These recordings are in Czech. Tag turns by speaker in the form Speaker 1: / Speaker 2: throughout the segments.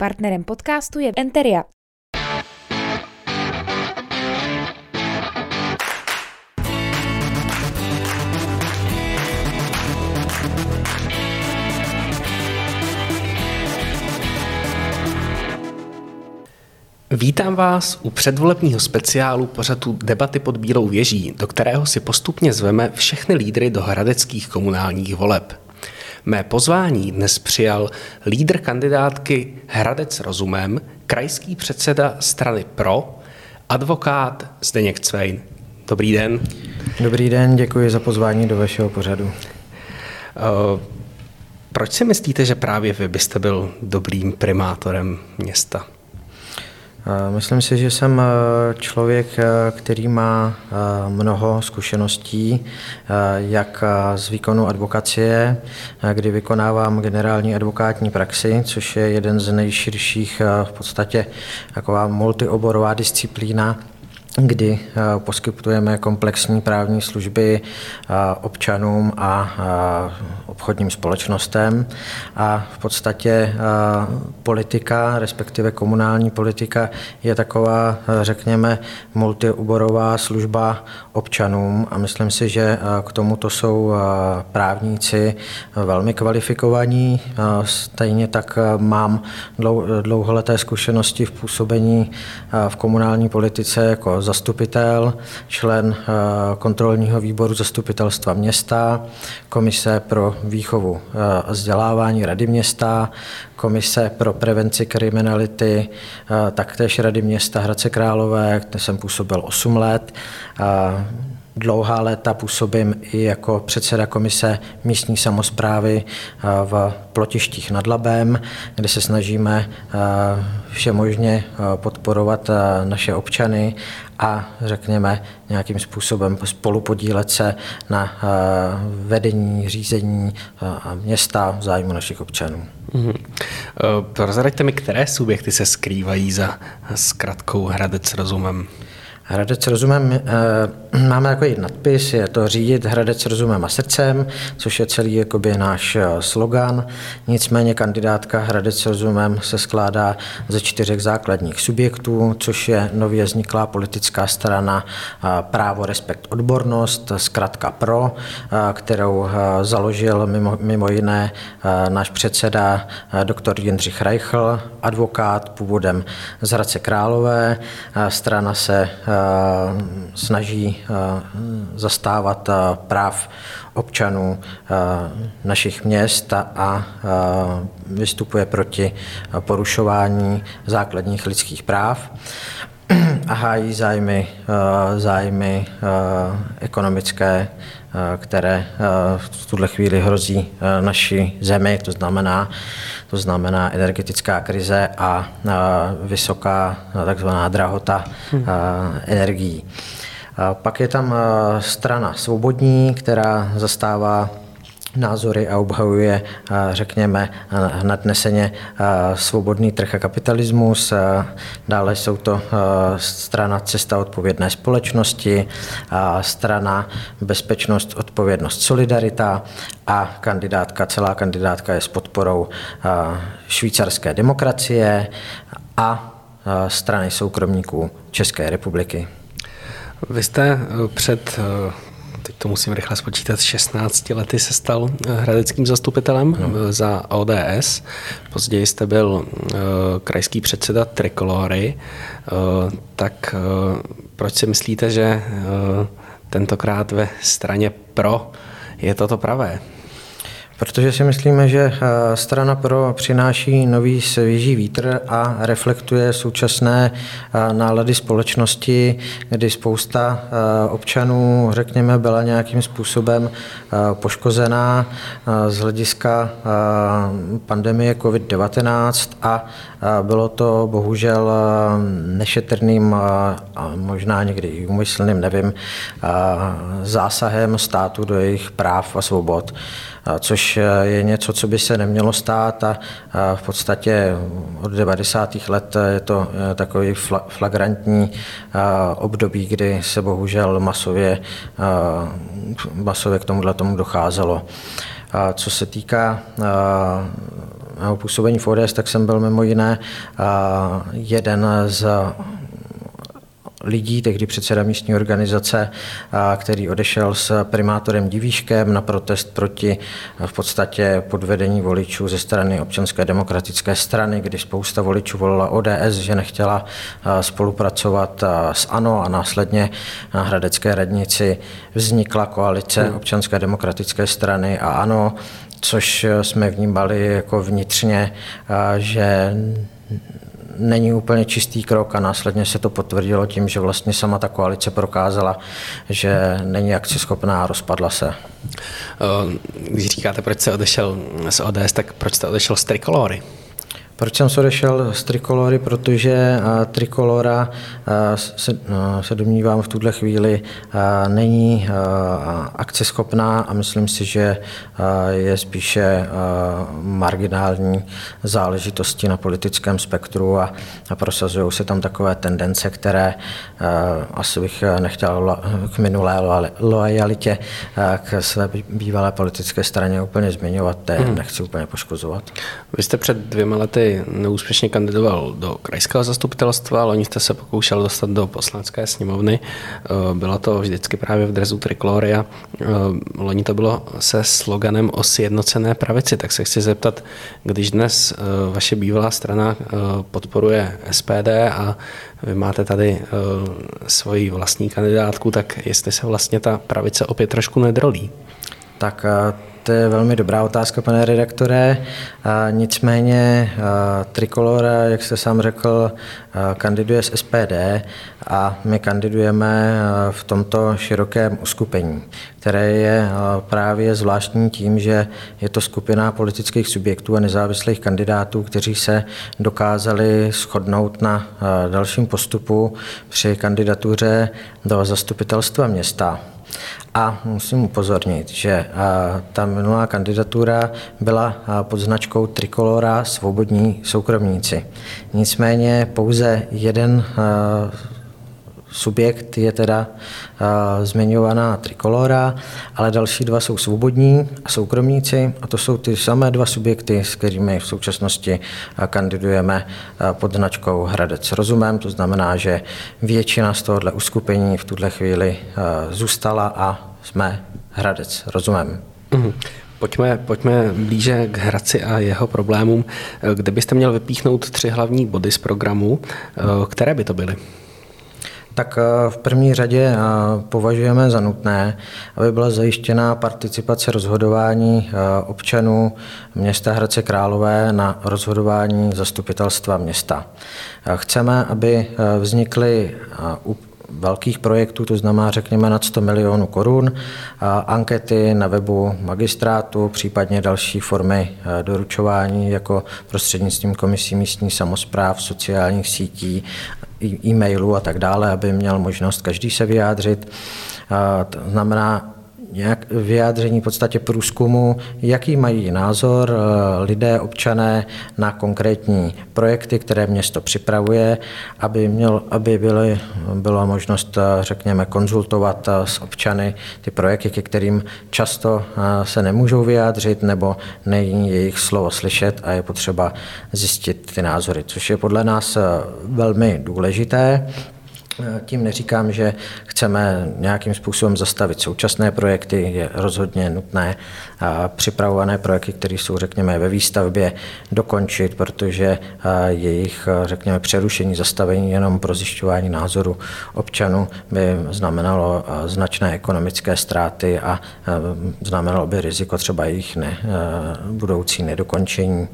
Speaker 1: Partnerem podcastu je Enteria.
Speaker 2: Vítám vás u předvolebního speciálu pořadu Debaty pod Bílou věží, do kterého si postupně zveme všechny lídry do hradeckých komunálních voleb. Mé pozvání dnes přijal lídr kandidátky Hradec rozumem, krajský předseda strany PRO, advokát Zdeněk Cvejn. Dobrý den.
Speaker 3: Dobrý den, děkuji za pozvání do vašeho pořadu. Uh,
Speaker 2: proč si myslíte, že právě vy byste byl dobrým primátorem města?
Speaker 3: Myslím si, že jsem eh, člověk, eh, který má eh, mnoho zkušeností, jak z výkonu advokacie, kdy vykonávám generální advokátní praxi, což je jeden z nejširších v podstatě taková multioborová disciplína kdy eh, poskytujeme komplexní právní služby eh, občanům a eh, obchodním společnostem. A v podstatě politika, respektive komunální politika, je taková, řekněme, multioborová služba občanům a myslím si, že k tomuto jsou právníci velmi kvalifikovaní. Stejně tak mám dlouholeté zkušenosti v působení v komunální politice jako zastupitel, člen eh, kontrolního výboru zastupitelstva města, komise pro výchovu eh, a vzdělávání Rady města, komise pro prevenci kriminality, eh, taktéž Rady města Hradce Králové, kde jsem působil 8 let. Dlouhá léta působím i jako předseda komise místní samozprávy v Plotištích nad Labem, kde se snažíme všemožně podporovat naše občany a řekněme nějakým způsobem spolupodílet se na eh, vedení, řízení eh, města v zájmu našich občanů. Mm-hmm.
Speaker 2: Prozraďte mi, které subjekty se skrývají za zkratkou Hradec rozumem?
Speaker 3: Hradec rozumem, e, máme takový nadpis, je to řídit Hradec rozumem a srdcem, což je celý jakoby náš eh, slogan. Nicméně kandidátka Hradec rozumem se skládá ze čtyřech základních subjektů, což je nově vzniklá politická strana Právo, respekt, odbornost, zkrátka PRO, kterou založil mimo, mimo jiné náš předseda doktor Jindřich Reichl, advokát původem z Hradce Králové. Strana se snaží zastávat práv občanů našich měst a vystupuje proti porušování základních lidských práv a hájí zájmy, zájmy ekonomické, které v tuhle chvíli hrozí naší zemi, to znamená, to znamená energetická krize a vysoká takzvaná drahota hmm. energií. Pak je tam strana svobodní, která zastává názory a obhajuje, řekněme, nadneseně svobodný trh a kapitalismus. Dále jsou to strana Cesta odpovědné společnosti, strana Bezpečnost, odpovědnost, solidarita a kandidátka, celá kandidátka je s podporou švýcarské demokracie a strany soukromníků České republiky.
Speaker 2: Vy jste před teď to musím rychle spočítat, 16 lety se stal eh, hradeckým zastupitelem no. Eh, za ODS. Později jste byl uh, krajský předseda Trikolory. Uh, tak uh, proč si myslíte, že uh, tentokrát ve straně pro je toto pravé?
Speaker 3: Protože si myslíme, že eh, strana pro přináší nový svěží vítr a reflektuje současné eh, nálady společnosti, kdy spousta eh, občanů, řekněme, byla nějakým způsobem poškozená z hlediska pandemie COVID-19 a bylo to bohužel nešetrným a možná někdy i umyslným, nevím, zásahem státu do jejich práv a svobod což eh, je něco, co by se nemělo stát a v podstatě od 90. let je to eh, takový flagrantní období, kdy se bohužel masově, masově k tomuhle tomu docházelo. Co se týká mého působení v ODS, tak jsem byl mimo jiné jeden z lidí, tehdy předseda místní organizace, který odešel s primátorem Divíškem na protest proti v podstatě podvedení voličů ze strany občanské demokratické strany, kdy spousta voličů volila ODS, že nechtěla spolupracovat s ANO a následně na Hradecké radnici vznikla koalice hmm. občanské demokratické strany a ANO, což jsme vnímali jako vnitřně, že není úplně čistý krok a následně se to potvrdilo tím, že vlastně sama ta koalice prokázala, že není akceschopná a rozpadla se.
Speaker 2: Když říkáte, proč se odešel z ODS, tak proč jste odešel z Trikolory?
Speaker 3: Proč jsem se odešel z Trikolory? Protože Trikolora se, se domnívám v tuhle chvíli není akceschopná a myslím si, že je spíše marginální záležitosti na politickém spektru a, a prosazují se tam takové tendence, které asi bych nechtěl k minulé loajalitě k své bývalé politické straně úplně zmiňovat, to hmm. nechci úplně poškozovat.
Speaker 2: Vy jste před dvěma lety neúspěšně kandidoval do krajského zastupitelstva, loni jste se pokoušel dostat do poslanecké sněmovny. Eh, bylo to vždycky právě v drezu Trikloria. Eh, loni to bylo se sloganem o sjednocené pravici, tak se chci zeptat, když dnes eh, vaše bývalá strana podporuje SPD a vy máte tady svoji vlastní kandidátku, tak jestli se vlastně ta pravice opět trošku nedrolí?
Speaker 3: Tak to je velmi dobrá otázka, pane redaktore. A nicméně Trikolora, jak jste sám řekl, kandiduje z SPD a my kandidujeme v tomto širokém uskupení, které je právě zvláštní tím, že je to skupina politických subjektů a nezávislých kandidátů, kteří se dokázali shodnout na dalším postupu při kandidatuře do zastupitelstva města. A musím upozornit, že ta minulá kandidatura byla pod značkou Trikolora Svobodní soukromníci. Nicméně pouze jeden subjekt je teda uh, zmiňovaná trikolora, ale další dva jsou svobodní a soukromníci a to jsou ty samé dva subjekty, s kterými v současnosti uh, kandidujeme uh, pod značkou Hradec rozumem, to znamená, že většina z tohohle uskupení v tuhle chvíli uh, zůstala a jsme Hradec rozumem. Mm-hmm.
Speaker 2: Pojďme, pojďme blíže k Hradci a jeho problémům. Kde byste měl vypíchnout tři hlavní body z programu, které by to byly?
Speaker 3: Tak eh, v první řadě eh, považujeme za nutné, aby byla zajištěna participace rozhodování eh, občanů města Hradce Králové na rozhodování zastupitelstva města. Chceme, aby vznikly velkých projektů, to znamená řekněme nad 100 milionů korun, ankety na webu magistrátu, případně další formy doručování jako prostřednictvím komisí místní samozpráv, sociálních sítí e-mailů a tak dále, aby měl možnost každý se vyjádřit. To znamená, nějak vyjádření v podstatě průzkumu, jaký mají názor eh, lidé, občané na konkrétní projekty, které město připravuje, aby, měl, aby byly, byla možnost, eh, řekněme, konzultovat eh, s občany ty projekty, ke kterým často se nemůžou vyjádřit nebo není jejich slovo slyšet a je potřeba zjistit ty názory, což je podle nás velmi důležité. Tím neříkám, že chceme nějakým způsobem zastavit současné projekty. Je rozhodně nutné připravované projekty, které jsou, řekněme, ve výstavbě, dokončit, protože jejich, řekněme, přerušení, zastavení jenom pro zjišťování názoru občanů by znamenalo značné ekonomické ztráty a znamenalo by riziko třeba jejich ne, budoucí nedokončení.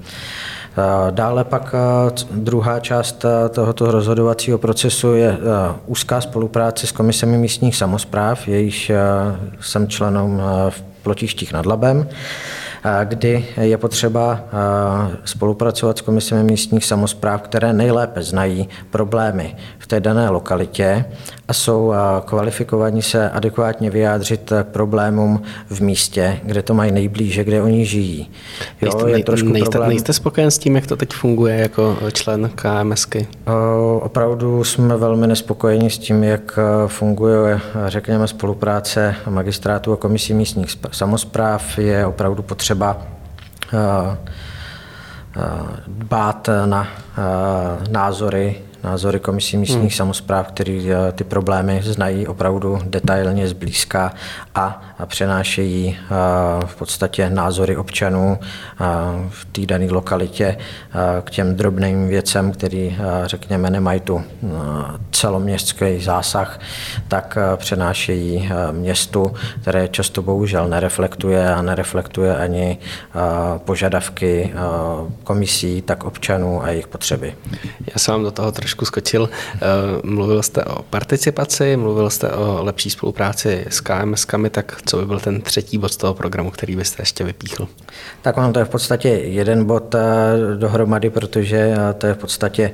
Speaker 3: Dále pak druhá část tohoto rozhodovacího procesu je úzká spolupráce s komisemi místních samozpráv, jejíž jsem členem v Plotištích nad Labem kdy je potřeba spolupracovat s komisemi místních samozpráv, které nejlépe znají problémy v té dané lokalitě a jsou kvalifikovaní se adekvátně vyjádřit k problémům v místě, kde to mají nejblíže, kde oni žijí.
Speaker 2: Jo, nejste, je trošku nejste, problém... nejste spokojen s tím, jak to teď funguje jako člen KMSky?
Speaker 3: Opravdu jsme velmi nespokojeni s tím, jak funguje, řekněme, spolupráce magistrátu a komisí místních samozpráv. Je opravdu potřeba dbát na názory názory komisí místních hmm. samozpráv, který eh, ty problémy znají opravdu detailně zblízka a, přenášejí eh, v podstatě názory občanů eh, v té dané lokalitě k těm drobným věcem, který, řekněme, nemají tu celoměstský zásah, tak přenášejí městu, které často bohužel nereflektuje a nereflektuje ani požadavky komisí, tak občanů a jejich potřeby.
Speaker 2: Já vám do toho trošku trošku skočil. Eh, mluvil jste o participaci, mluvil jste o lepší spolupráci s KMS-kami, tak co by byl ten třetí bod z toho programu, který byste ještě vypíchl?
Speaker 3: Tak ono to je v podstatě jeden bod eh, dohromady, protože eh, to je v podstatě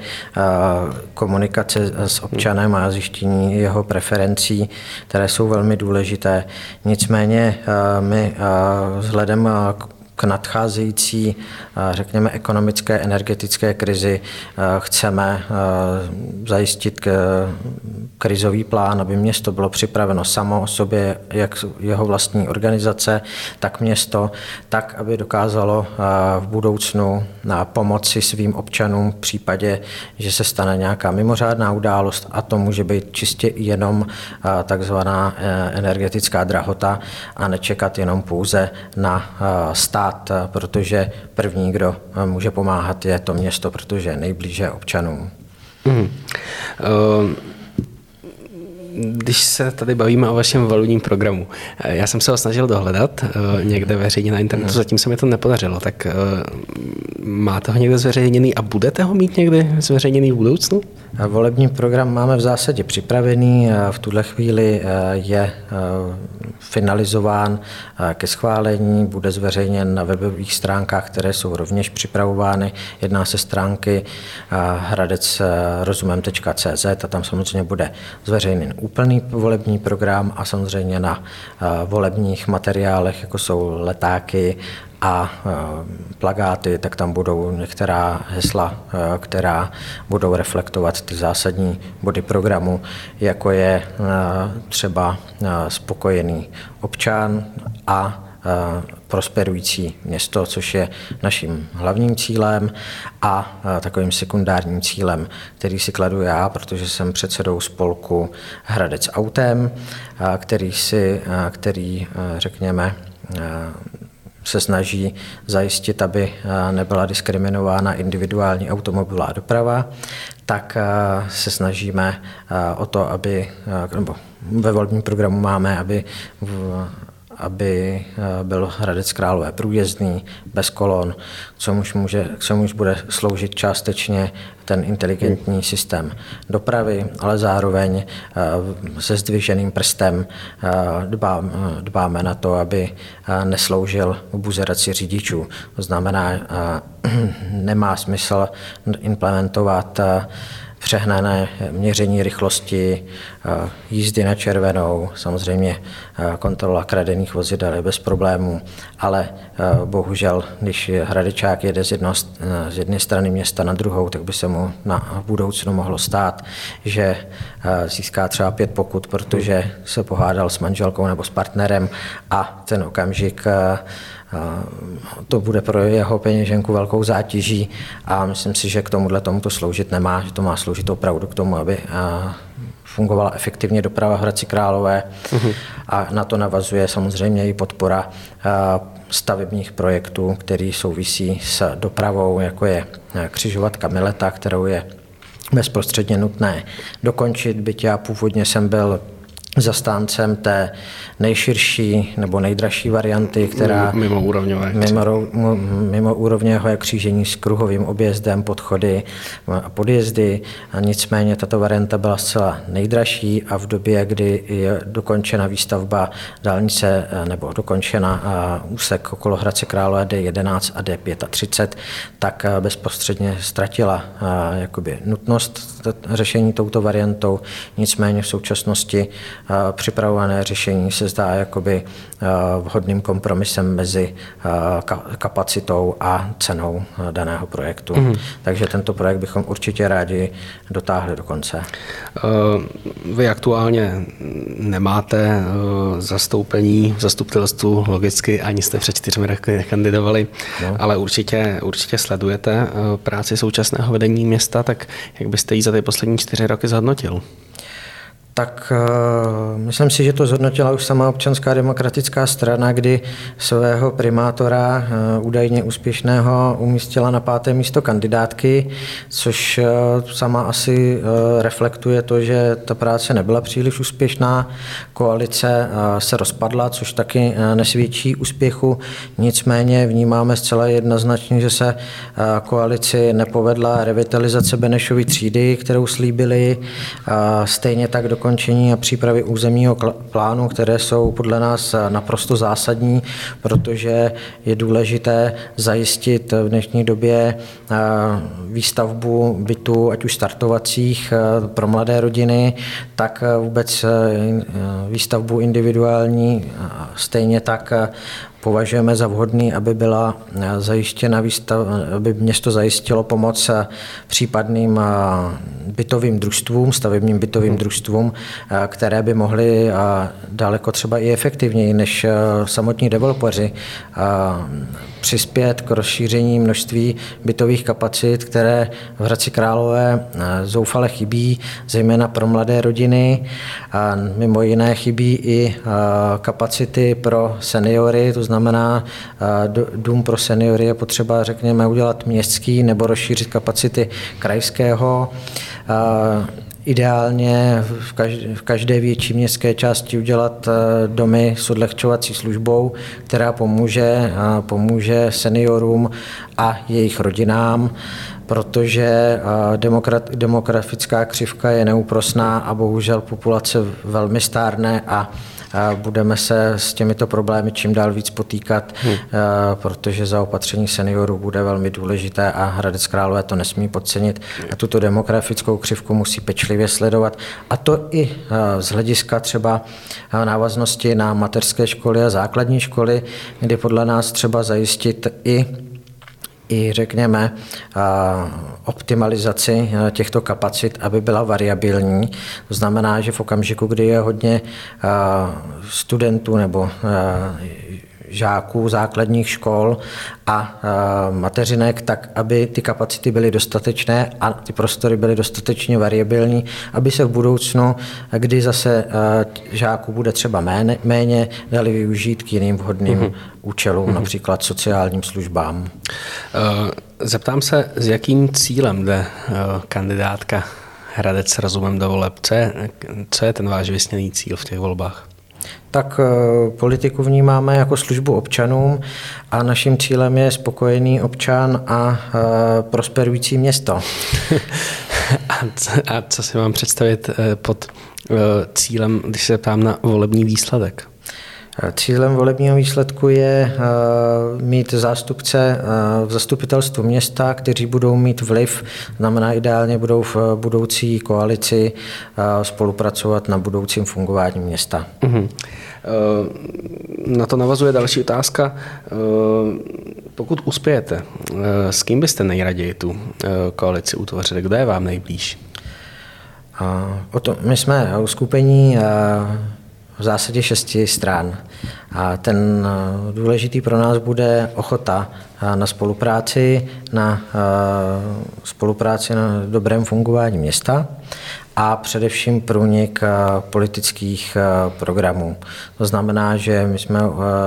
Speaker 3: komunikace s občanem a zjištění jeho preferencí, které jsou velmi důležité. Nicméně my vzhledem k k nadcházející, eh, řekněme, ekonomické, energetické krizi eh, chceme eh, zajistit krizový plán, aby město bylo připraveno samo o sobě, jak jeho vlastní organizace, tak město, tak, aby dokázalo v budoucnu pomoci svým občanům v případě, že se stane nějaká mimořádná událost a to může být čistě jenom takzvaná energetická drahota a nečekat jenom pouze na stát stát, protože první, kdo může pomáhat, je to město, protože je nejblíže občanům. Mm.
Speaker 2: Když se tady bavíme o vašem valutním programu, já jsem se ho snažil dohledat někde veřejně na internetu, zatím se mi to nepodařilo, tak máte ho někde zveřejněný a budete ho mít někdy zveřejněný v budoucnu?
Speaker 3: Volební program máme v zásadě připravený, v tuhle chvíli je finalizován ke schválení, bude zveřejněn na webových stránkách, které jsou rovněž připravovány. Jedná se stránky hradecrozumem.cz a tam samozřejmě bude zveřejněn úplný volební program a samozřejmě na volebních materiálech, jako jsou letáky a plagáty, tak tam budou některá hesla, která budou reflektovat ty zásadní body programu, jako je třeba spokojený občan a prosperující město, což je naším hlavním cílem a takovým sekundárním cílem, který si kladu já, protože jsem předsedou spolku Hradec autem, který, si, který řekněme, se snaží zajistit, aby nebyla diskriminována individuální automobilová doprava, tak se snažíme o to, aby, nebo ve volebním programu máme, aby aby eh, byl Hradec Králové průjezdný, bez kolon, čemuž, může, čemuž bude sloužit částečně ten inteligentní systém dopravy, ale zároveň eh, se zdviženým prstem eh, dbám, dbáme na to, aby nesloužil k buzeraci řidičů. To znamená, nemá smysl implementovat přehnané měření rychlosti, eh, jízdy na červenou, samozřejmě eh, kontrola kradených vozidel je bez problémů, ale eh, bohužel, když hradečák jede z, jedno, z jedné strany města na druhou, tak by se mu na budoucnu mohlo stát, že získá třeba pět pokut, protože se pohádal s manželkou nebo s partnerem a ten okamžik to bude pro jeho peněženku velkou zátěží a myslím si, že k tomuhle tomu to sloužit nemá, že to má sloužit opravdu k tomu, aby fungovala efektivně doprava v Hradci Králové uh-huh. a na to navazuje samozřejmě i podpora stavebních projektů, který souvisí s dopravou, jako je křižovatka Mileta, kterou je bezprostředně nutné dokončit, byť já původně jsem byl zastáncem té nejširší nebo nejdražší varianty, která
Speaker 2: mimo úrovňové.
Speaker 3: Mimo, mimo úrovňové křížení s kruhovým objezdem, podchody a podjezdy. A nicméně tato varianta byla zcela nejdražší a v době, kdy je dokončena výstavba dálnice nebo dokončena úsek okolo Hradce Králové D11 a D35, tak bezprostředně ztratila jakoby nutnost řešení touto variantou. Nicméně v současnosti připravované řešení se zdá jakoby vhodným kompromisem mezi kapacitou a cenou daného projektu. Mm. Takže tento projekt bychom určitě rádi dotáhli do konce.
Speaker 2: Vy aktuálně nemáte zastoupení v zastupitelstvu logicky, ani jste před čtyřmi roky nekandidovali, no. ale určitě, určitě sledujete práci současného vedení města, tak jak byste ji za ty poslední čtyři roky zhodnotil?
Speaker 3: Tak uh, myslím si, že to zhodnotila už sama občanská demokratická strana, kdy svého primátora uh, údajně úspěšného umístila na páté místo kandidátky, což uh, sama asi reflektuje to, že ta práce nebyla příliš úspěšná. Koalice se rozpadla, což taky nesvědčí úspěchu. Nicméně vnímáme zcela jednoznačně, že se koalici nepovedla revitalizace Benešovy třídy, kterou slíbili. Stejně tak dokonce dokončení a přípravy územního plánu, které jsou podle nás naprosto zásadní, protože je důležité zajistit v dnešní době eh, výstavbu bytů, ať už startovacích eh, pro mladé rodiny, tak eh, vůbec výstavbu individuální, stejně tak považujeme za vhodný, aby byla eh, zajištěna výstav, aby město zajistilo pomoc eh, případným eh, bytovým družstvům, stavebním bytovým družstvům, které by mohly daleko třeba i efektivněji než samotní developeři přispět k rozšíření množství bytových kapacit, které v Hradci Králové zoufale chybí, zejména pro mladé rodiny. A mimo jiné chybí i kapacity pro seniory, to znamená, dům pro seniory je potřeba, řekněme, udělat městský nebo rozšířit kapacity krajského. Ideálně v každé, větší městské části udělat domy s odlehčovací službou, která pomůže, pomůže seniorům a jejich rodinám protože demografická křivka je neúprosná a bohužel populace velmi stárne a budeme se s těmito problémy čím dál víc potýkat, hmm. protože zaopatření seniorů bude velmi důležité a Hradec Králové to nesmí podcenit a tuto demografickou křivku musí pečlivě sledovat. A to i z hlediska třeba návaznosti na mateřské školy a základní školy, kdy podle nás třeba zajistit i i řekněme optimalizaci těchto kapacit, aby byla variabilní. To znamená, že v okamžiku, kdy je hodně studentů nebo žáků základních škol a mateřinek, tak aby ty kapacity byly dostatečné a ty prostory byly dostatečně variabilní, aby se v budoucnu, kdy zase žáků bude třeba méně, méně dali využít k jiným vhodným mm-hmm. účelům, mm-hmm. například sociálním službám.
Speaker 2: Zeptám se, s jakým cílem jde kandidátka Hradec rozumem do voleb? Co je, co je ten váš vysněný cíl v těch volbách?
Speaker 3: Tak eh, politiku vnímáme jako službu občanům a naším cílem je spokojený občan a eh, prosperující město.
Speaker 2: a, co, a co si mám představit eh, pod cílem, když se ptám na volební výsledek?
Speaker 3: Cílem volebního výsledku je mít zástupce v zastupitelstvu města, kteří budou mít vliv, znamená ideálně budou v budoucí koalici spolupracovat na budoucím fungování města. Uh-huh.
Speaker 2: Na to navazuje další otázka. Pokud uspějete, s kým byste nejraději tu koalici utvořili? Kdo je vám nejblíž?
Speaker 3: O to, my jsme uskupení v zásadě šesti stran. A ten eh, důležitý pro nás bude ochota eh, na spolupráci, na eh, spolupráci na dobrém fungování města a především průnik politických programů. To znamená, že my jsme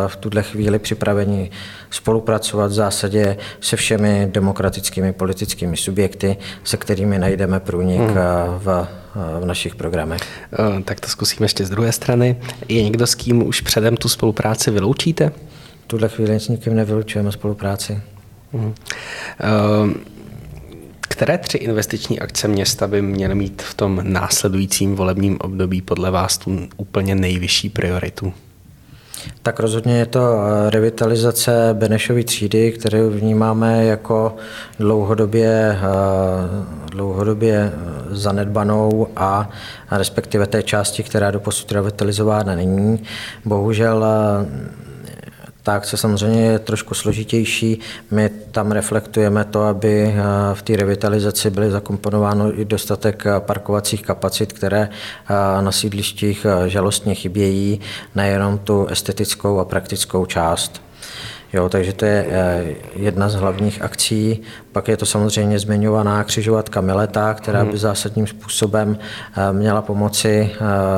Speaker 3: v tuhle chvíli připraveni spolupracovat v zásadě se všemi demokratickými politickými subjekty, se kterými najdeme průnik hmm. v v našich programech.
Speaker 2: Tak to zkusíme ještě z druhé strany. Je někdo, s kým už předem tu spolupráci vyloučíte?
Speaker 3: V tuhle chvíli s nikým nevylučujeme spolupráci. Hmm.
Speaker 2: Které tři investiční akce města by měly mít v tom následujícím volebním období podle vás tu úplně nejvyšší prioritu?
Speaker 3: Tak rozhodně je to eh, revitalizace Benešovy třídy, kterou vnímáme jako dlouhodobě, eh, dlouhodobě zanedbanou a respektive té části, která do posud revitalizována není. Bohužel tak se samozřejmě je trošku složitější. My tam reflektujeme to, aby eh, v té revitalizaci byly zakomponováno i dostatek eh, parkovacích kapacit, které eh, na sídlištích žalostně chybějí, nejenom tu estetickou a praktickou část. Jo, takže to je jedna z hlavních akcí. Pak je to samozřejmě zmiňovaná křižovatka Mileta, která by hmm. zásadním způsobem eh, měla pomoci, eh,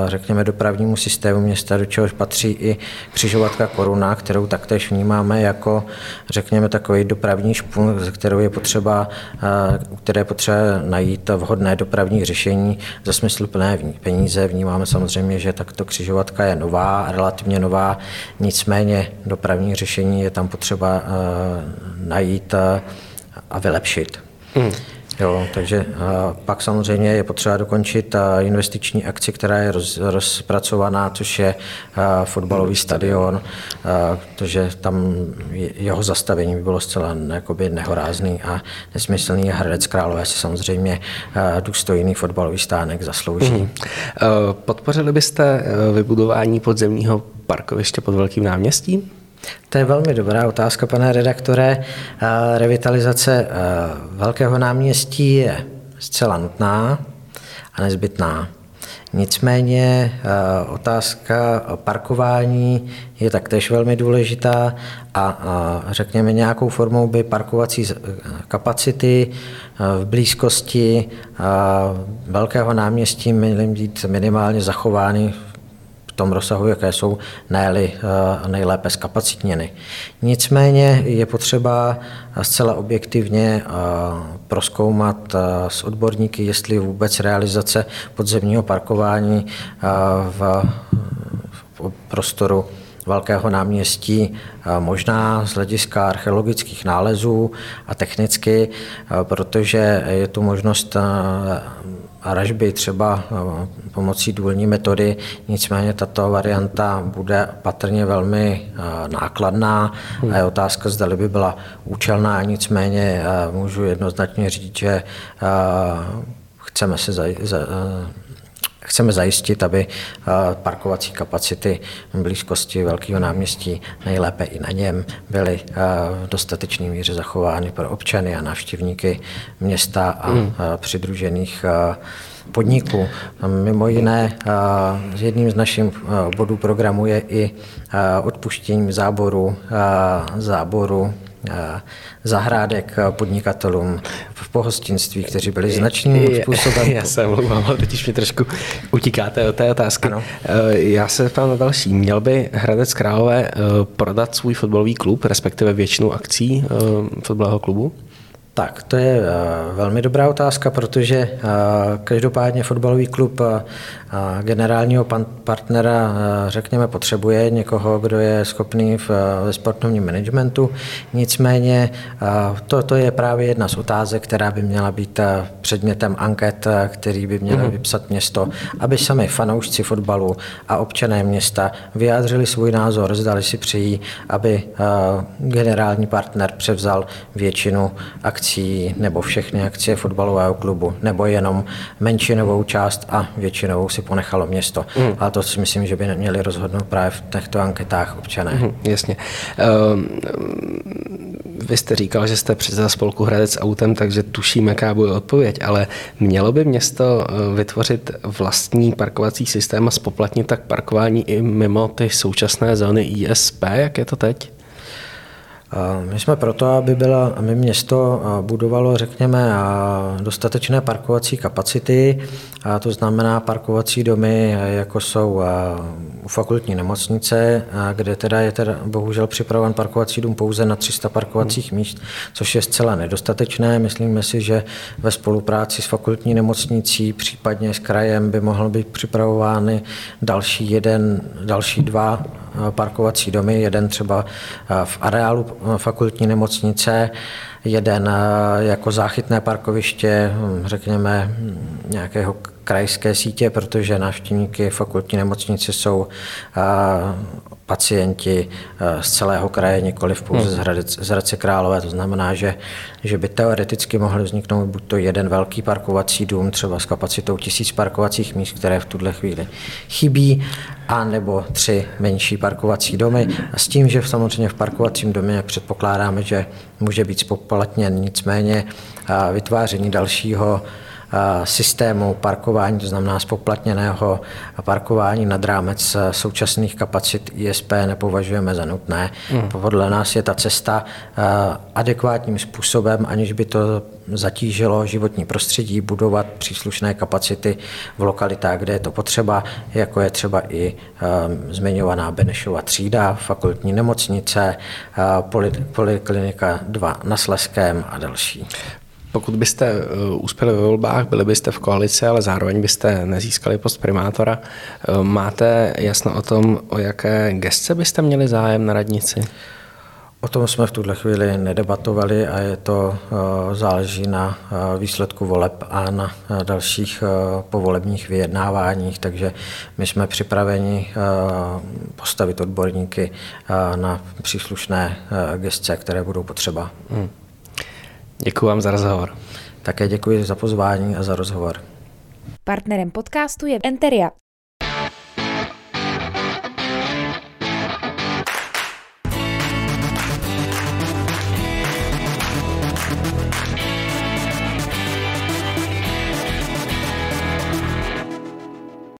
Speaker 3: řekněme, dopravnímu systému města, do čehož patří i křižovatka Koruna, kterou taktéž vnímáme jako, řekněme, takový dopravní špun, kterou je potřeba, eh, které je potřeba najít vhodné dopravní řešení za smysluplné peníze. Vnímáme samozřejmě, že takto křižovatka je nová, relativně nová, nicméně dopravní řešení je tam potřeba najít a vylepšit. Hmm. Jo, takže pak samozřejmě je potřeba dokončit investiční akci, která je roz, rozpracovaná, což je fotbalový stadion, protože tam jeho zastavení by bylo zcela jakoby nehorázný a nesmyslný. Hradec Králové si samozřejmě důstojný fotbalový stánek zaslouží. Hmm.
Speaker 2: Podpořili byste e, vybudování podzemního parkoviště pod Velkým náměstím?
Speaker 3: To je velmi dobrá otázka, pane redaktore. Revitalizace Velkého náměstí je zcela nutná a nezbytná. Nicméně otázka parkování je taktéž velmi důležitá a řekněme nějakou formou by parkovací kapacity v blízkosti Velkého náměstí měly být minimálně zachovány tom rozsahu, jaké jsou nejli, eh, nejlépe zkapacitněny. Nicméně je potřeba zcela objektivně eh, proskoumat eh, s odborníky, jestli vůbec realizace podzemního parkování v prostoru Velkého náměstí možná z hlediska archeologických nálezů a technicky, protože je tu možnost ražby třeba eh, pomocí důlní metody, nicméně tato varianta bude patrně velmi eh, nákladná a je otázka, zda by byla účelná, nicméně eh, můžu jednoznačně říct, že chceme se Chceme zajistit, aby parkovací kapacity v blízkosti Velkého náměstí, nejlépe i na něm, byly v dostatečné míře zachovány pro občany a návštěvníky města a hmm. přidružených podniků. Mimo jiné jedním z našich bodů programu je i odpuštění záboru, záboru zahrádek podnikatelům v pohostinství, kteří byli značným způsobem.
Speaker 2: Já se mluvám, ale teď mi trošku utíkáte od té otázky. Ano. E, já se ptám na další. Měl by Hradec Králové e, prodat svůj fotbalový klub, respektive většinu akcí fotbalového klubu?
Speaker 3: Tak, to je velmi dobrá otázka, protože každopádně fotbalový klub generálního partnera, řekněme, potřebuje někoho, kdo je schopný v, ve sportovním managementu. Nicméně to, to je právě jedna z otázek, která by měla být předmětem anket, který by mělo mm. vypsat město, aby sami fanoušci fotbalu a občané města vyjádřili svůj názor, zdali si přejí, aby generální partner převzal většinu akcí nebo všechny akcie fotbalového klubu, nebo jenom menšinovou část a většinovou si ponechalo město. Mm. A to si myslím, že by neměli rozhodnout právě v těchto anketách občané. Mm,
Speaker 2: jasně. Um, vy jste říkal, že jste předseda spolku Hradec autem, takže tuším, jaká bude odpověď, ale mělo by město eh, vytvořit vlastní parkovací systém a spoplatnit tak parkování i mimo ty současné zóny ISP, jak je to teď?
Speaker 3: My jsme proto, aby, byla, aby město budovalo, řekněme, dostatečné parkovací kapacity, a to znamená parkovací domy, jako jsou u fakultní nemocnice, kde teda je teda bohužel připraven parkovací dům pouze na 300 parkovacích míst, což je zcela nedostatečné. Myslíme si, že ve spolupráci s fakultní nemocnicí, případně s krajem, by mohl být připravovány další jeden, další dva parkovací domy, jeden třeba v areálu fakultní nemocnice, jeden jako záchytné parkoviště, hm, řekněme, hm, nějakého krajské sítě, protože návštěvníky fakultní nemocnice jsou pacienti z celého kraje, nikoli pouze z, Hradec, z Hradce Králové. To znamená, že, že by teoreticky mohl vzniknout buď to jeden velký parkovací dům, třeba s kapacitou tisíc parkovacích míst, které v tuhle chvíli chybí, a nebo tři menší parkovací domy. A s tím, že samozřejmě v parkovacím domě předpokládáme, že může být spoplatněn, nicméně vytváření dalšího systému parkování, to znamená spoplatněného parkování nad rámec současných kapacit ISP nepovažujeme za nutné. Hmm. Podle nás je ta cesta adekvátním způsobem, aniž by to zatížilo životní prostředí, budovat příslušné kapacity v lokalitách, kde je to potřeba, jako je třeba i zmiňovaná Benešova třída, fakultní nemocnice, poliklinika 2 na Sleském a další.
Speaker 2: Pokud byste eh, uspěli ve volbách, byli byste v koalici, ale zároveň byste nezískali post primátora, eh, máte jasno o tom, o jaké gestce byste měli zájem na radnici?
Speaker 3: O tom jsme v tuhle chvíli nedebatovali a je to eh, záleží na výsledku voleb a na dalších povolebních vyjednáváních, takže my jsme připraveni postavit odborníky na příslušné gestce, které budou potřeba. Hmm.
Speaker 2: Děkuji vám za rozhovor.
Speaker 3: Také děkuji za pozvání a za rozhovor.
Speaker 1: Partnerem podcastu je Enteria,